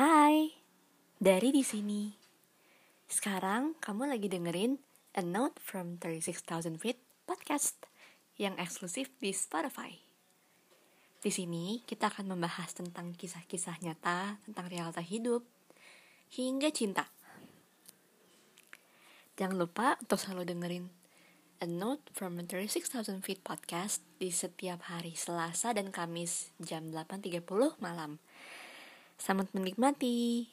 Hai, dari di sini. Sekarang kamu lagi dengerin A Note from 36,000 Feet podcast yang eksklusif di Spotify. Di sini kita akan membahas tentang kisah-kisah nyata tentang realita hidup hingga cinta. Jangan lupa untuk selalu dengerin A Note from 36,000 Feet podcast di setiap hari Selasa dan Kamis jam 8.30 malam. Selamat menikmati.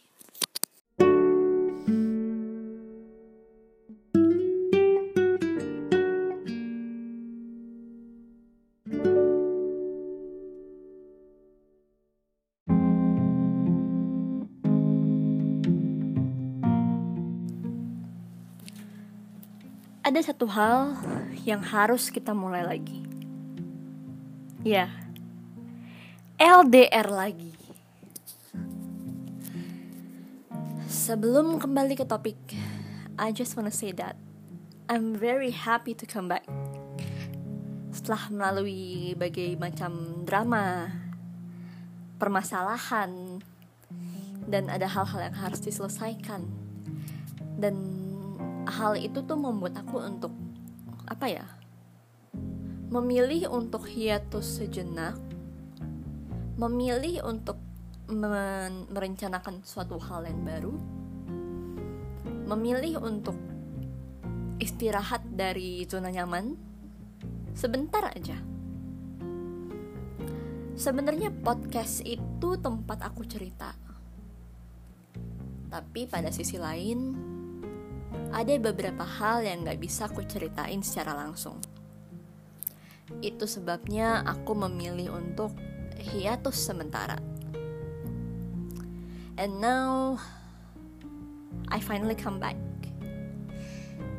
Ada satu hal yang harus kita mulai lagi. Ya, LDR lagi. Sebelum kembali ke topik, I just wanna say that I'm very happy to come back. Setelah melalui berbagai macam drama, permasalahan, dan ada hal-hal yang harus diselesaikan. Dan hal itu tuh membuat aku untuk apa ya? Memilih untuk hiatus sejenak, memilih untuk merencanakan suatu hal yang baru, memilih untuk istirahat dari zona nyaman sebentar aja. Sebenarnya podcast itu tempat aku cerita. Tapi pada sisi lain, ada beberapa hal yang gak bisa aku ceritain secara langsung. Itu sebabnya aku memilih untuk hiatus sementara. And now I finally come back.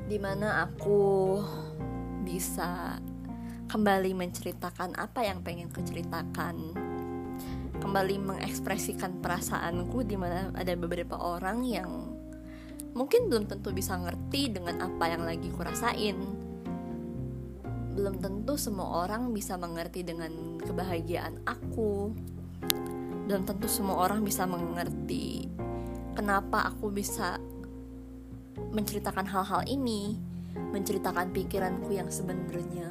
Di mana aku bisa kembali menceritakan apa yang pengen kuceritakan. Kembali mengekspresikan perasaanku di mana ada beberapa orang yang mungkin belum tentu bisa ngerti dengan apa yang lagi kurasain. Belum tentu semua orang bisa mengerti dengan kebahagiaan aku. Dan tentu semua orang bisa mengerti kenapa aku bisa menceritakan hal-hal ini menceritakan pikiranku yang sebenarnya.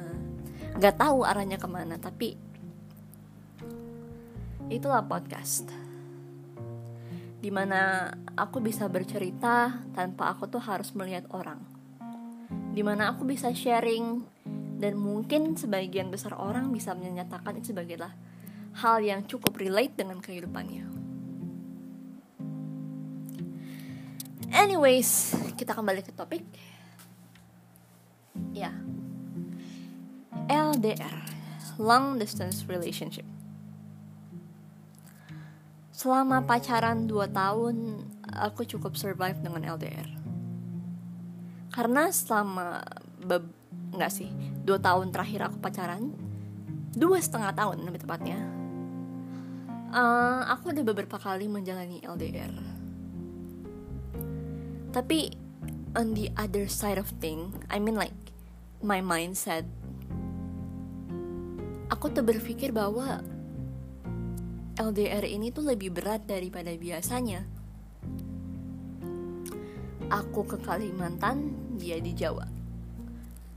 Nggak tahu arahnya ke mana tapi itulah podcast. Di mana aku bisa bercerita tanpa aku tuh harus melihat orang. Di mana aku bisa sharing dan mungkin sebagian besar orang bisa menyatakan itu sebagai hal yang cukup relate dengan kehidupannya. Anyways, kita kembali ke topik. Ya. LDR, long distance relationship. Selama pacaran 2 tahun, aku cukup survive dengan LDR. Karena selama nggak sih, 2 tahun terakhir aku pacaran, dua setengah tahun lebih tepatnya, uh, aku udah beberapa kali menjalani LDR tapi on the other side of thing I mean like my mindset aku tuh berpikir bahwa LDR ini tuh lebih berat daripada biasanya. Aku ke Kalimantan dia di Jawa.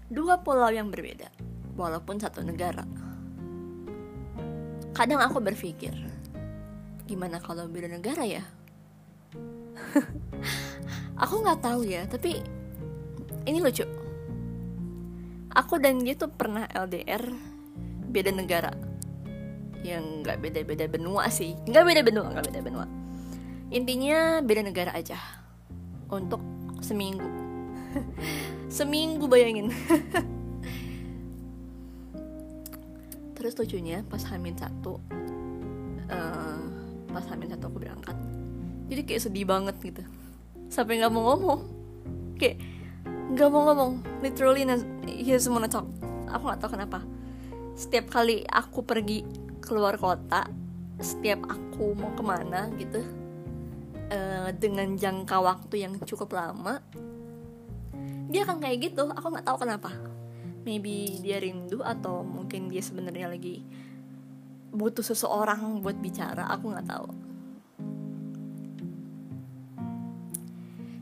Dua pulau yang berbeda walaupun satu negara. Kadang aku berpikir gimana kalau beda negara ya aku nggak tahu ya tapi ini lucu. Aku dan dia tuh pernah LDR beda negara. Yang nggak beda-beda benua sih. Nggak beda benua nggak beda benua. Intinya beda negara aja. Untuk seminggu. Seminggu bayangin. Terus lucunya pas hamil satu uh, pas hamil satu aku berangkat. Jadi kayak sedih banget gitu sampai nggak mau ngomong. Kayak nggak mau ngomong. Literally he doesn't wanna talk. Aku nggak tahu kenapa. Setiap kali aku pergi keluar kota setiap aku mau ke mana gitu uh, dengan jangka waktu yang cukup lama dia akan kayak gitu. Aku nggak tahu kenapa. Maybe dia rindu atau mungkin dia sebenarnya lagi butuh seseorang buat bicara. Aku nggak tahu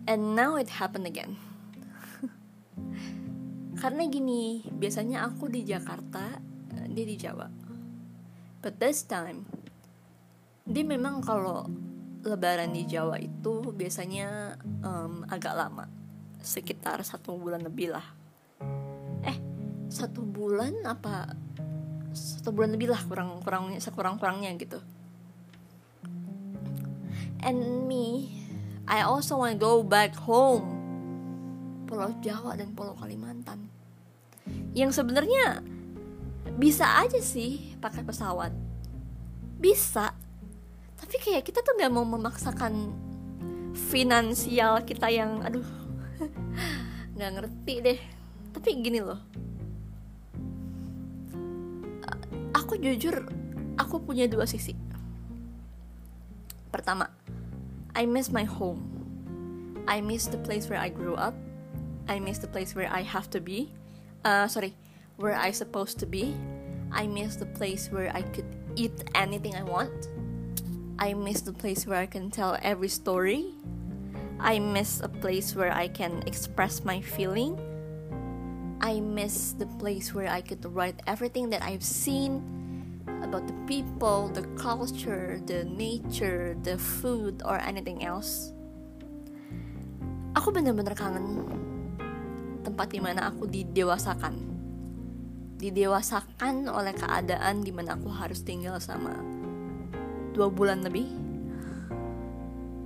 and now it happened again. Karena gini biasanya aku di Jakarta dia di Jawa. But this time dia memang kalau lebaran di Jawa itu biasanya um, agak lama. Sekitar satu bulan lebih lah. Eh satu bulan apa satu bulan lebih lah kurang kurangnya sekurang kurangnya gitu. And me I also want to go back home. Pulau Jawa dan Pulau Kalimantan. Yang sebenarnya bisa aja sih pakai pesawat. Bisa. Tapi kayak kita tuh nggak mau memaksakan finansial kita yang aduh nggak ngerti deh. Tapi gini loh. Aku jujur aku punya dua sisi. Pertama I miss my home. I miss the place where I grew up. I miss the place where I have to be. Uh, sorry where I supposed to be. I miss the place where I could eat anything I want. I miss the place where I can tell every story. I miss a place where I can express my feeling. I miss the place where I could write everything that I've seen about the people, the culture, the nature, the food, or anything else. Aku bener-bener kangen tempat di mana aku didewasakan. Didewasakan oleh keadaan di mana aku harus tinggal sama dua bulan lebih.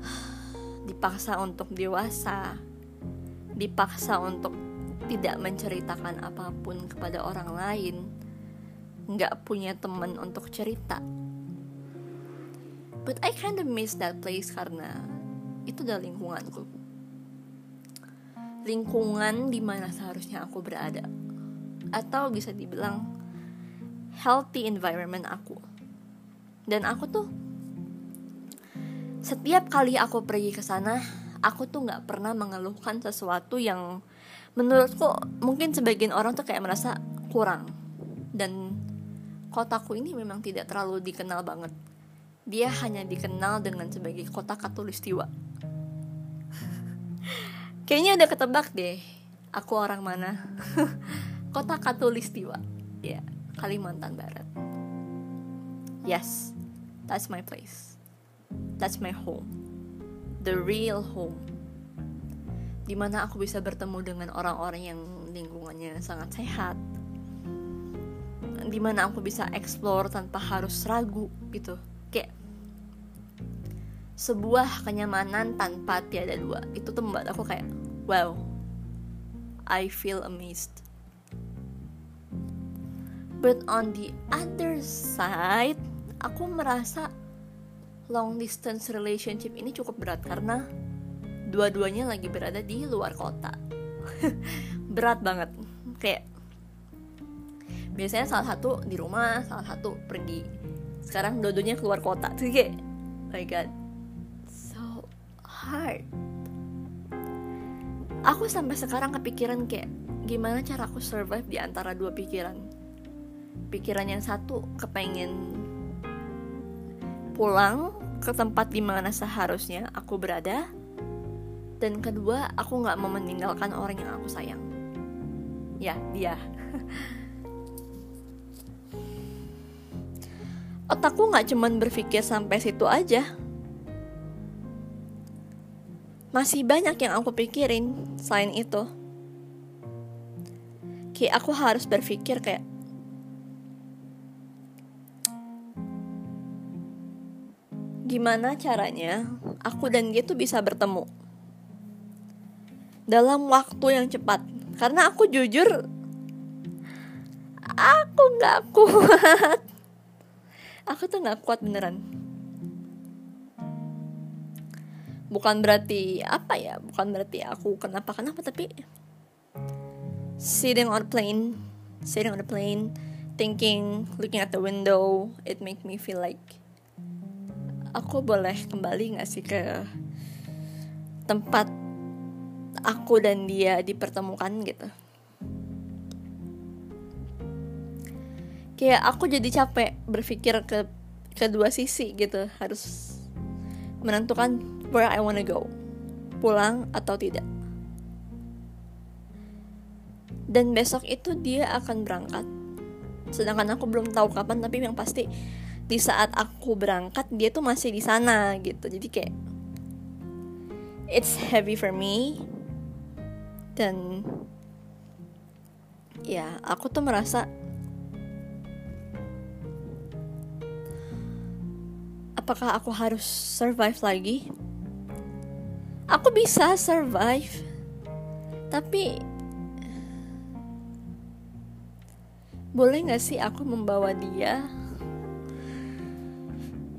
Dipaksa untuk dewasa, dipaksa untuk tidak menceritakan apa pun kepada orang lain nggak punya temen untuk cerita. But I kind of miss that place karena itu adalah lingkunganku. Lingkungan di mana seharusnya aku berada. Atau bisa dibilang healthy environment aku. Dan aku tuh setiap kali aku pergi ke sana aku tuh nggak pernah mengeluhkan sesuatu yang menurutku mungkin sebagian orang tuh kayak merasa kurang. Dan kotaku ini memang tidak terlalu dikenal banget. Dia hanya dikenal dengan sebagai kota katulistiwa. Kayaknya udah ketebak deh, aku orang mana. kota katulistiwa, ya, Kalimantan Barat. Yes, that's my place. That's my home. The real home. Di mana aku bisa bertemu dengan orang-orang yang lingkungannya sangat sehat, di mana aku bisa explore tanpa harus ragu gitu. Kayak sebuah kenyamanan tanpa tiada dua. Itu tuh membuat aku kayak wow I feel amazed. But on the other side aku merasa long distance relationship ini cukup berat karena dua-duanya lagi berada di luar kota. Berat banget. Kayak biasanya salah satu di rumah salah satu pergi. Sekarang dua-duanya keluar kota tuh kayak oh my god. So hard. Aku sampai sekarang kepikiran kayak gimana cara aku survive di antara dua pikiran. Pikiran yang satu kepengen pulang ke tempat di mana seharusnya aku berada dan kedua aku nggak mau meninggalkan orang yang aku sayang. Ya dia otakku nggak cuman berpikir sampai situ aja. Masih banyak yang aku pikirin selain itu. Kayak aku harus berpikir kayak gimana caranya aku dan dia tuh bisa bertemu dalam waktu yang cepat karena aku jujur aku nggak kuat aku tuh nggak kuat beneran. Bukan berarti apa ya bukan berarti aku kenapa kenapa tapi sitting on a plane sitting on a plane thinking looking at the window it make me feel like aku boleh kembali nggak sih ke tempat aku dan dia dipertemukan gitu. Kayak aku jadi capek berpikir ke kedua sisi gitu harus menentukan where I wanna go pulang atau tidak. Dan besok itu dia akan berangkat. Sedangkan aku belum tahu kapan, tapi yang pasti di saat aku berangkat dia tuh masih di sana gitu. Jadi kayak it's heavy for me. Dan ya, aku tuh merasa apakah aku harus survive lagi? Aku bisa survive, tapi boleh gak sih aku membawa dia?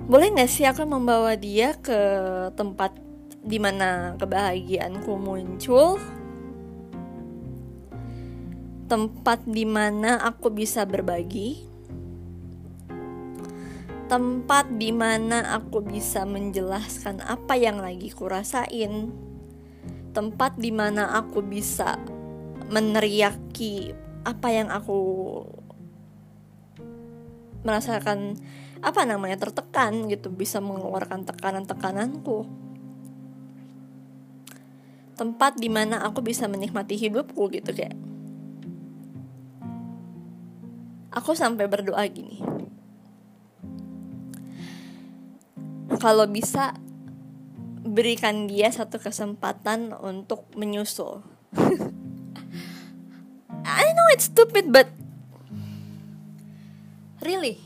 Boleh gak sih aku membawa dia ke tempat di mana kebahagiaanku muncul? Tempat di mana aku bisa berbagi? Tempat di mana aku bisa menjelaskan apa yang lagi kurasain. Tempat di mana aku bisa meneriaki apa yang aku merasakan apa namanya tertekan gitu bisa mengeluarkan tekanan-tekananku. Tempat di mana aku bisa menikmati hidupku gitu kayak. Aku sampai berdoa gini kalau bisa berikan dia satu kesempatan untuk menyusul. I know it's stupid but really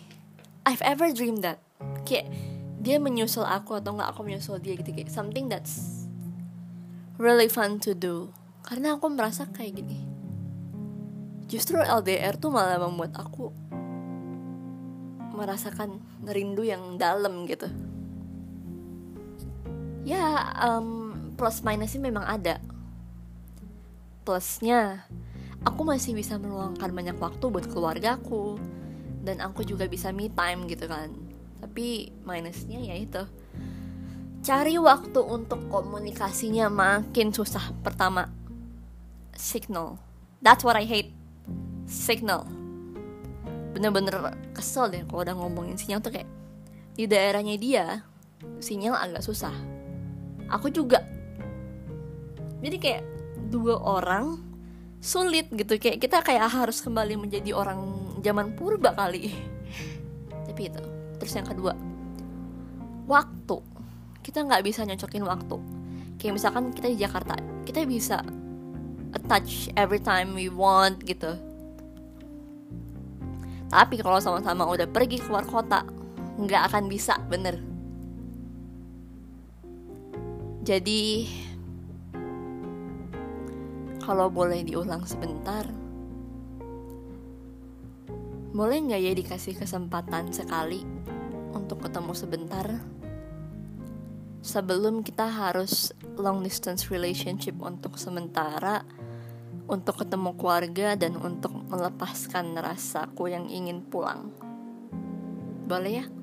I've ever dreamed that. Kayak dia menyusul aku atau nggak aku menyusul dia gitu kayak something that's really fun to do. Karena aku merasa kayak gini. Justru LDR tuh malah membuat aku merasakan rindu yang dalam gitu ya um, plus minusnya memang ada. Plusnya aku masih bisa meluangkan banyak waktu buat keluargaku dan aku juga bisa me time gitu kan. Tapi minusnya ya itu. Cari waktu untuk komunikasinya makin susah. Pertama signal. That's what I hate. Signal. Bener-bener kesel deh kalau udah ngomongin sinyal tuh kayak di daerahnya dia sinyal agak susah aku juga. Jadi kayak dua orang sulit gitu. Kayak kita kayak harus kembali menjadi orang zaman purba kali. Tapi itu. Terus yang kedua waktu. Kita nggak bisa nyocokin waktu. Kayak misalkan kita di Jakarta kita bisa attach every time we want gitu. Tapi kalau sama-sama udah pergi keluar kota nggak akan bisa bener jadi kalau boleh diulang sebentar, boleh nggak ya dikasih kesempatan sekali untuk ketemu sebentar? Sebelum kita harus long distance relationship untuk sementara, untuk ketemu keluarga dan untuk melepaskan rasaku yang ingin pulang. Boleh ya?